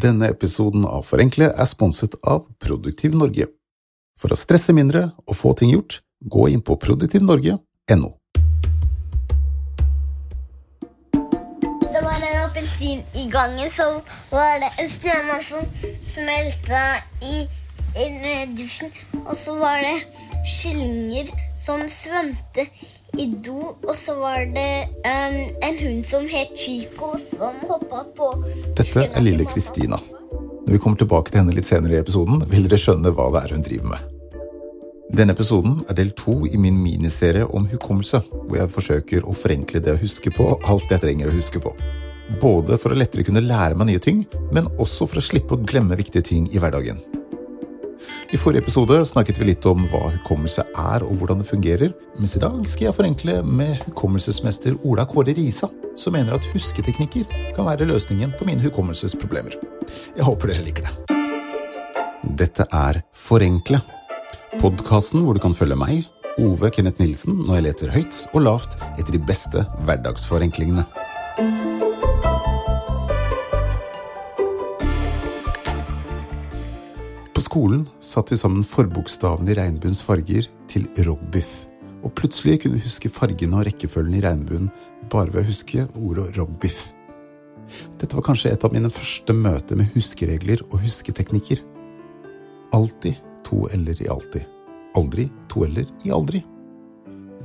Denne episoden av Forenkle er sponset av Produktiv Norge. For å stresse mindre og få ting gjort, gå inn på produktivnorge.no. Det var en appelsin i gangen, så var det en snømann som smelta i, i dusjen. Og så var det kyllinger som svømte i do, og så var det um, en hund som het Chico, som hoppa på Dette er lille Kristina. Når vi kommer tilbake til henne litt senere i episoden, vil dere skjønne hva det er hun driver med. Denne episoden er del to i min miniserie om hukommelse, hvor jeg forsøker å forenkle det å huske på alt jeg trenger å huske på. Både for å lettere kunne lære meg nye ting, men også for å slippe å glemme viktige ting i hverdagen. I forrige episode snakket vi litt om hva hukommelse er og hvordan det fungerer, mens i dag skal jeg forenkle med hukommelsesmester Ola Kåre Risa, som mener at husketeknikker kan være løsningen på mine hukommelsesproblemer. Jeg håper dere liker det. Dette er Forenkle, podkasten hvor du kan følge meg, Ove Kenneth Nilsen, når jeg leter høyt og lavt etter de beste hverdagsforenklingene. På skolen satte vi sammen forbokstavene i regnbuens farger til rogbiff. Og plutselig kunne vi huske fargene og rekkefølgen i regnbuen bare ved å huske ordet rogbiff. Dette var kanskje et av mine første møter med huskeregler og husketeknikker. Alltid to l-er i alltid. Aldri to l-er i aldri.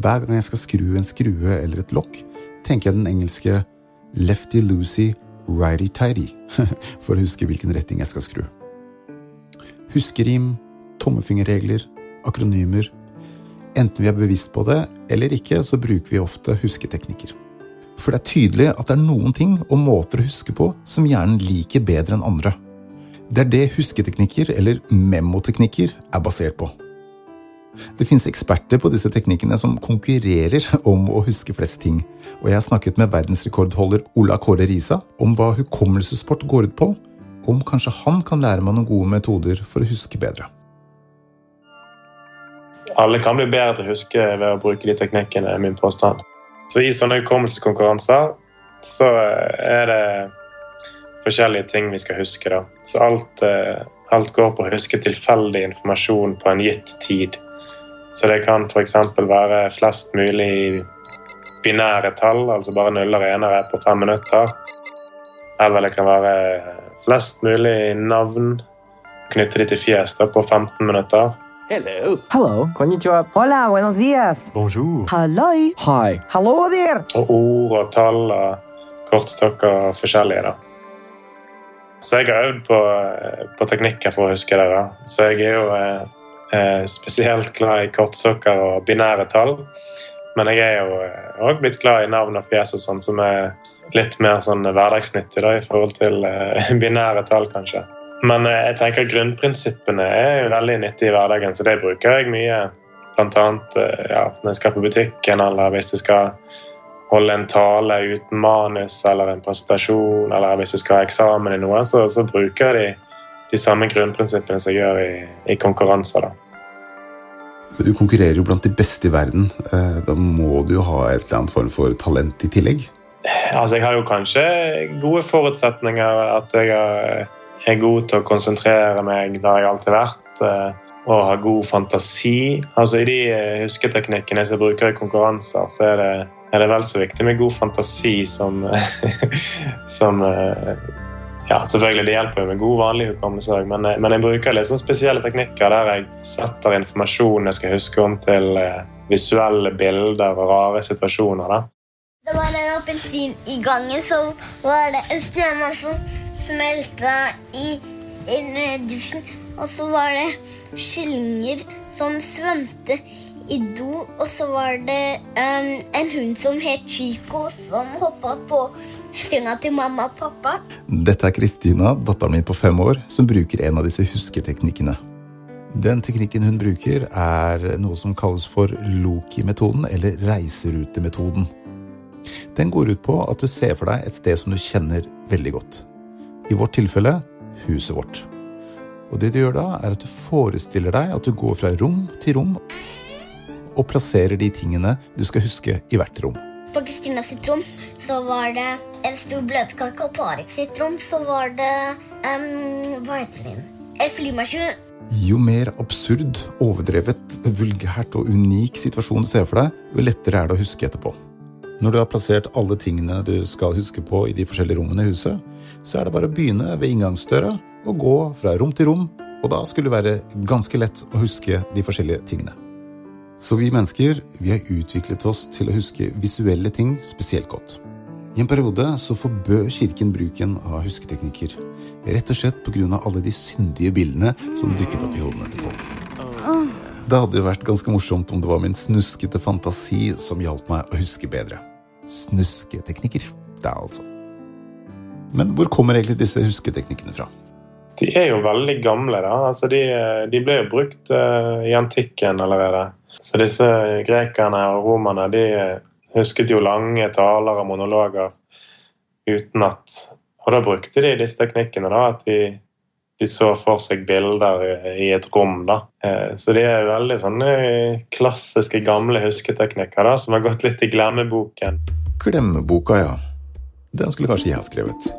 Hver gang jeg skal skru en skrue eller et lokk, tenker jeg den engelske lefty loosey righty tighty for å huske hvilken retning jeg skal skru. Huskerim, tommefingerregler, akronymer. Enten vi er bevisst på det eller ikke, så bruker vi ofte husketeknikker. For det er tydelig at det er noen ting og måter å huske på som hjernen liker bedre enn andre. Det er det husketeknikker, eller memoteknikker, er basert på. Det finnes eksperter på disse teknikkene som konkurrerer om å huske flest ting, og jeg har snakket med verdensrekordholder Ola Kåre Risa om hva hukommelsessport går ut på, om kanskje han kan lære meg noen gode metoder for å huske bedre. Alle kan bli bedre til å huske ved å bruke de teknikkene, er min påstand. Så I sånne hukommelseskonkurranser så er det forskjellige ting vi skal huske. da. Så alt, eh, alt går på å huske tilfeldig informasjon på en gitt tid. Så det kan f.eks. være flest mulig binære tall, altså bare nuller og enere på fem minutter. Eller det kan være flest mulig navn, knytte de til fjes på 15 minutter. Hello. Hello. Konnichiwa. Hola, buenos dias. Bonjour. Hello. Hi. Hello there. Og ord og tall og kortstokker forskjellige, da. Så jeg har øvd på, på teknikker for å huske det. da. Så jeg er jo eh, spesielt glad i kortstokker og binære tall. Men jeg er jo òg blitt glad i navn og fjes og sånn, som er litt mer sånn hverdagsnyttig da, i forhold til eh, binære tall, kanskje. Men eh, jeg tenker grunnprinsippene er jo veldig nyttige i hverdagen, så det bruker jeg mye. Blant annet eh, ja, når jeg skal på butikken, eller hvis jeg skal holde en tale uten manus eller en presentasjon, eller hvis jeg skal ha eksamen i noe, så, så bruker jeg de, de, samme grunnprinsippene som jeg gjør i, i konkurranser. da. Du konkurrerer jo blant de beste i verden. Da må du jo ha et eller annet form for talent i tillegg? Altså, Jeg har jo kanskje gode forutsetninger. At jeg er god til å konsentrere meg, det har jeg alltid vært. Og har god fantasi. Altså I de husketeknikkene som jeg bruker i konkurranser, så er det, er det vel så viktig med god fantasi som, som ja, selvfølgelig Det hjelper med god vanlig hukommelse men, men, jeg bruker litt sånn spesielle teknikker der jeg setter informasjon jeg skal huske om, til visuelle bilder og rare situasjoner. da. Det var en appelsin i gangen, så var det en snømann som smelta i, i dusjen. Og så var det kyllinger som svømte i do, og så var det um, en hund som het Chico, som hoppa på senga til mamma og pappa. Dette er Kristina, datteren min på fem år, som bruker en av disse husketeknikkene. Den teknikken hun bruker, er noe som kalles for Loki-metoden, eller reiserutemetoden. Den går ut på at du ser for deg et sted som du kjenner veldig godt. I vårt tilfelle huset vårt. Og det du gjør da, er at du forestiller deg at du går fra rom til rom og plasserer de tingene du skal huske i hvert rom. På Kristina sitt rom så var det en stor bløtkake, og på Arek sitt rom så var det um, Hva heter det? En flymaskin. Jo mer absurd, overdrevet, vulgært og unik situasjon du ser for deg, jo lettere er det å huske etterpå. Når du har plassert alle tingene du skal huske på i de forskjellige rommene i huset, så er det bare å begynne ved inngangsdøra og gå fra rom til rom, og da skulle det være ganske lett å huske de forskjellige tingene. Så vi mennesker vi har utviklet oss til å huske visuelle ting spesielt godt. I en periode så forbød kirken bruken av husketeknikker, rett og slett pga. alle de syndige bildene som dukket opp i hodene til folk. Det hadde jo vært ganske morsomt om det var min snuskete fantasi som hjalp meg å huske bedre. Snusketeknikker, det er altså. Men hvor kommer egentlig disse husketeknikkene fra? De er jo veldig gamle. da. Altså, de, de ble jo brukt uh, i antikken allerede. Så disse grekerne og romerne de husket jo lange taler og monologer uten at Og da brukte de disse teknikkene. da, At de, de så for seg bilder i et rom. da. Uh, så det er veldig sånne klassiske, gamle husketeknikker da, som har gått litt i glemmeboken. Glemmeboka, ja. Den skulle kanskje jeg ha skrevet.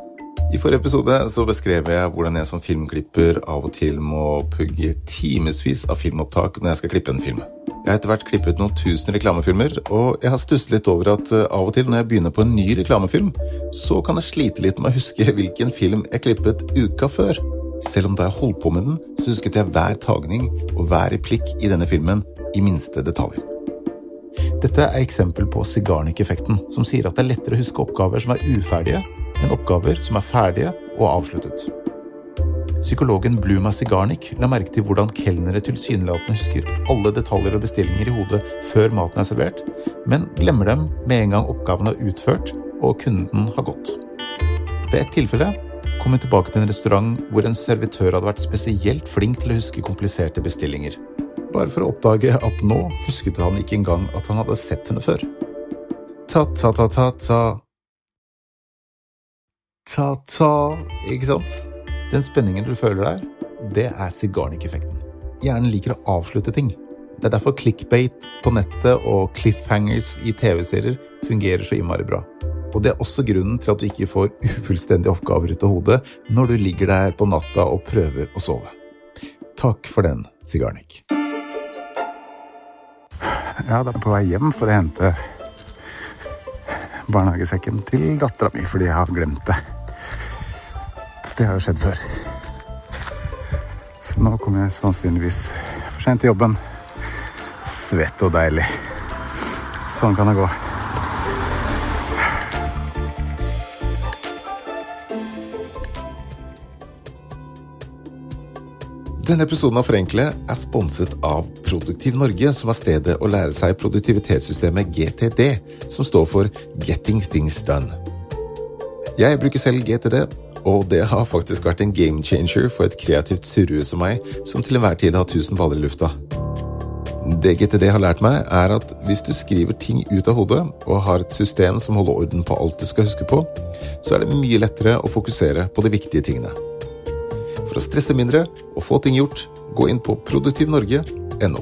I forrige episode så beskrev jeg hvordan jeg som filmklipper av og til må pugge timevis av filmopptak når jeg skal klippe en film. Jeg har etter hvert klippet noen tusen reklamefilmer, og jeg har stusset litt over at eh, av og til når jeg begynner på en ny reklamefilm, så kan jeg slite litt med å huske hvilken film jeg klippet uka før. Selv om da jeg holdt på med den, så husket jeg hver tagning og hver replikk i denne filmen i minste detalj. Dette er eksempel på Sigarnik-effekten, som sier at det er lettere å huske oppgaver som er uferdige, enn oppgaver som er ferdige og avsluttet. Psykologen Bluma Sigarnik la merke til hvordan kelnere tilsynelatende husker alle detaljer og bestillinger i hodet før maten er servert, men glemmer dem med en gang oppgaven er utført og kunden har gått. Ved et tilfelle kom hun tilbake til en restaurant hvor en servitør hadde vært spesielt flink til å huske kompliserte bestillinger. Bare for å oppdage at nå husket han ikke engang at han hadde sett henne før. Ta-ta-ta-ta-ta ta-ta, ikke sant? Den spenningen du føler der, det er sigarnik-effekten. Hjernen liker å avslutte ting. Det er derfor clickbait på nettet og cliffhangers i TV-serier fungerer så innmari bra. Og det er også grunnen til at du ikke får ufullstendige oppgaver ut av hodet når du ligger der på natta og prøver å sove. Takk for den, Sigarnik. Ja, da er jeg på vei hjem for å hente barnehagesekken til dattera mi fordi jeg har glemt det. Det har jo skjedd før. Så nå kommer jeg sannsynligvis for sent til jobben. Svett og deilig. Sånn kan det gå. Denne episoden av Forenkle er sponset av Produktiv Norge, som er stedet å lære seg produktivitetssystemet GTD, som står for Getting Things Done. Jeg bruker selv GTD, og det har faktisk vært en game changer for et kreativt surrue som meg, som til enhver tid har tusen baller i lufta. Det GTD har lært meg, er at hvis du skriver ting ut av hodet, og har et system som holder orden på alt du skal huske på, så er det mye lettere å fokusere på de viktige tingene. For å stresse mindre og få ting gjort, gå inn på produktivnorge.no.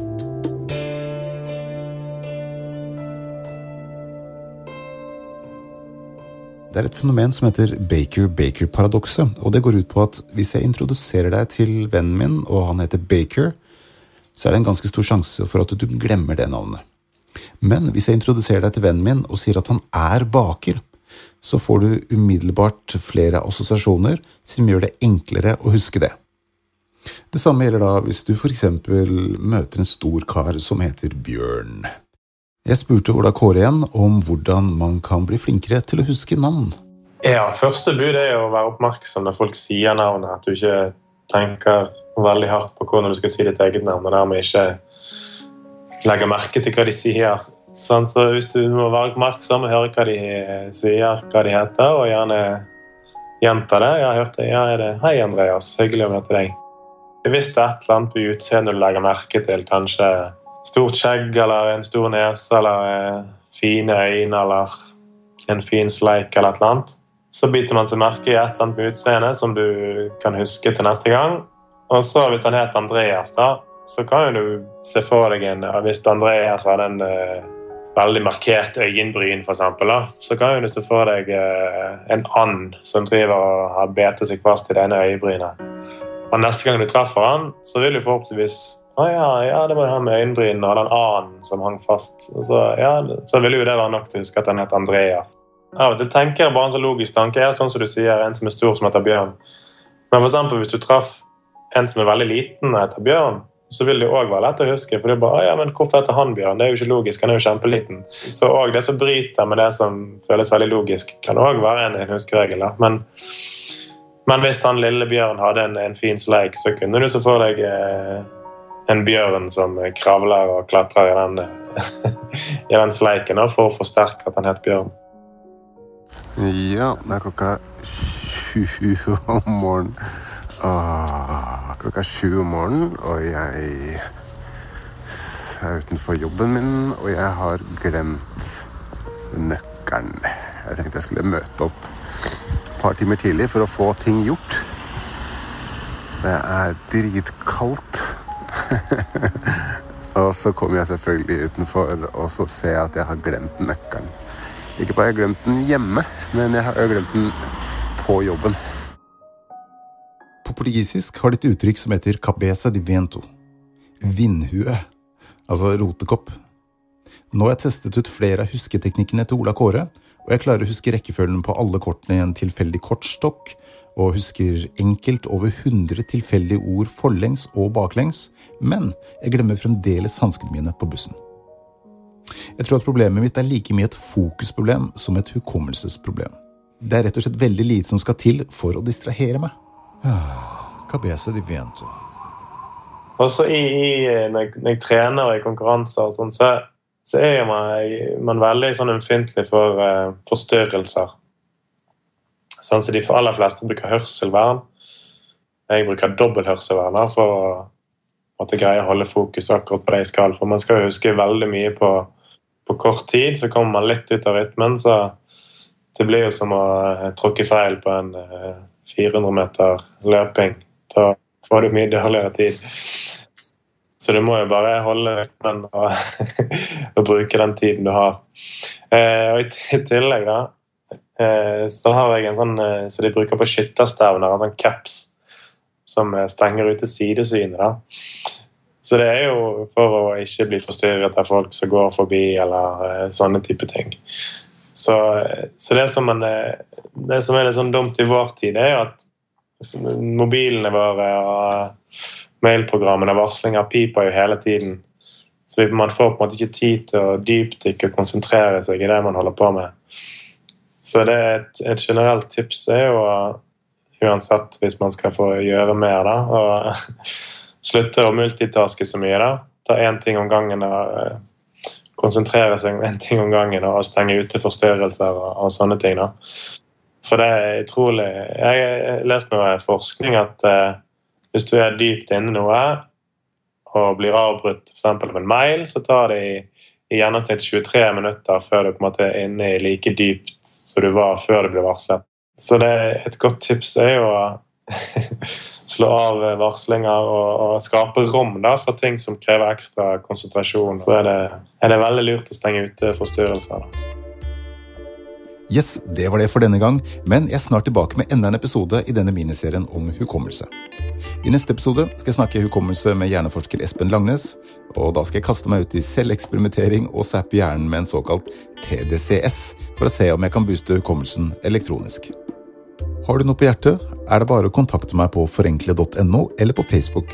Det er et fenomen som heter Baker-Baker-paradokset. og Det går ut på at hvis jeg introduserer deg til vennen min, og han heter Baker, så er det en ganske stor sjanse for at du glemmer det navnet. Men hvis jeg introduserer deg til vennen min og sier at han er baker, så får du umiddelbart flere assosiasjoner som gjør det enklere å huske det. Det samme gjelder da hvis du f.eks. møter en stor kar som heter Bjørn. Jeg spurte Ola Kåre igjen om hvordan man kan bli flinkere til å huske navn. Ja, Første bud er å være oppmerksom når folk sier navnet. At du ikke tenker veldig hardt på hvordan du skal si ditt eget navn, og dermed ikke legger merke til hva de sier. Sånn, så hvis du må være oppmerksom og høre hva de sier, hva de heter, og gjerne gjenta det Jeg har hørt det. Ja, er det 'Hei, Andreas. Hyggelig å møte deg'. Hvis det er et eller annet på utseendet du legger merke til, kanskje stort skjegg eller en stor nese eller eh, fine øyne eller en fin sleik eller et eller annet, så biter man seg merke i et eller annet på utseendet som du kan huske til neste gang. Og så hvis han het Andreas, da, så kan du se for deg en Hvis Andreas hadde en uh, veldig markert øyenbryn, f.eks., så kan du se for deg eh, en and som driver og har betet seg fast i det ene øyebrynet. Og neste gang du treffer han, så vil du forhåpentligvis å ja, ja, det var han med øyenbrynene og den annen som hang fast. Så, ja, så vil jo det være nok til å huske at han het Andreas. Av og til tenker jeg bare en så logisk tanke er sånn som du sier, en som er stor, som heter Bjørn. Men for eksempel, hvis du traff en som er veldig liten og heter Bjørn, så vil det òg være lett å huske. For det er bare, ja, men hvorfor heter han Bjørn? Det er jo ikke logisk, han er jo kjempeliten. Så òg det som bryter med det som føles veldig logisk, kan òg være en, en huskeregel. Men, men, hvis han lille Bjørn hadde en, en fin sleik, så kunne du så få deg eh, en bjørn som kravler og klatrer i den, i den sleiken for å forsterke at han het Bjørn. Ja, det er klokka sju om morgenen. Åh, klokka sju om morgenen, og jeg er utenfor jobben min, og jeg har glemt nøkkelen. Jeg tenkte jeg skulle møte opp et par timer tidlig for å få ting gjort. Det er dritkaldt. og så kommer jeg selvfølgelig utenfor, og så ser jeg at jeg har glemt nøkkelen. Ikke bare har jeg glemt den hjemme, men jeg har glemt den på jobben. Portugisisk har de et uttrykk som heter cabeza de vento. Vindhue. Altså rotekopp. Nå har jeg testet ut flere av husketeknikkene til Ola Kåre, og jeg klarer å huske rekkefølgen på alle kortene i en tilfeldig kortstokk, og husker enkelt over 100 tilfeldige ord forlengs og baklengs, men jeg glemmer fremdeles hanskene mine på bussen. Jeg tror at problemet mitt er like mye et fokusproblem som et hukommelsesproblem. Det er rett og slett veldig lite som skal til for å distrahere meg. Ah, cabeza di vento. Også i, i, når, jeg, når jeg trener i konkurranser, og sånt, så, så, er man, man veldig sånn ømfintlig for uh, forstyrrelser. Sånn så De aller fleste bruker hørselvern. Jeg bruker dobbelthørselvern for å at jeg greier å holde fokus akkurat på det jeg skal. For man skal huske veldig mye på, på kort tid. Så kommer man litt ut av rytmen, så det blir jo som å uh, tråkke feil på en uh, 400 meter løping. Da får du mye dårligere tid. Så du må jo bare holde rytmen og, og, bruke den tiden du har. Eh, og I tillegg da, eh, så har jeg en sånn eh, så de bruker på skytterstevner, en sånn caps som stenger ute sidesynet. da. Så det er jo for å ikke bli forstyrret av folk som går forbi, eller eh, sånne type ting. Så, så det, som man, det, som er litt sånn dumt i vår tid, er jo at mobilene våre og mailprogrammene varslinger piper jo hele tiden. Så man får på en måte ikke tid til å dypdykke og konsentrere seg i det man holder på med. Så det er et, et generelt tips er jo uansett hvis man skal få gjøre mer, da, og slutte å multitaske så mye. da, Ta én ting om gangen og konsentrere seg om én ting om gangen og stenge ute forstyrrelser og, og, sånne ting. da. For det er utrolig Jeg har lest noe forskning at eh, hvis du er dypt inne noe og blir avbrutt f.eks. av en mail, så tar det i, i gjennomsnitt 23 minutter før du på en måte er inne i like dypt som du var før du ble varslet. Så det, et godt tips er jo slå av varslinger og, og skape rom da, for ting som krever ekstra konsentrasjon. Så er det, er det veldig lurt å stenge ute forstyrrelser. Yes, det var det for denne gang, men jeg er snart tilbake med enda en episode i denne miniserien om hukommelse. I neste episode skal jeg snakke hukommelse med hjerneforsker Espen Langnes, og da skal jeg kaste meg ut i selveksperimentering og zappe hjernen med en såkalt TDCS, for å se om jeg kan booste hukommelsen elektronisk. Har du noe på hjertet, er det bare å kontakte meg på forenkle.no eller på Facebook.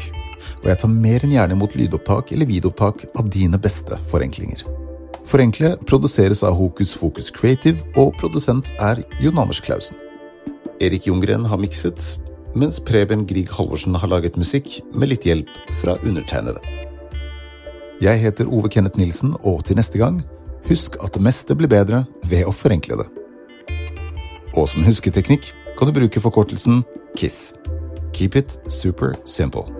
Og jeg tar mer enn gjerne imot lydopptak eller videoopptak av dine beste forenklinger. Forenkle produseres av Hokus Fokus Creative, og produsent er Jon Anders Klausen. Erik Jungren har mikset, mens Preben Grieg Halvorsen har laget musikk med litt hjelp fra undertegnede. Jeg heter Ove Kenneth Nilsen, og til neste gang, husk at det meste blir bedre ved å forenkle det. Og som husketeknikk kan du bruke forkortelsen KISS. Keep it super simple.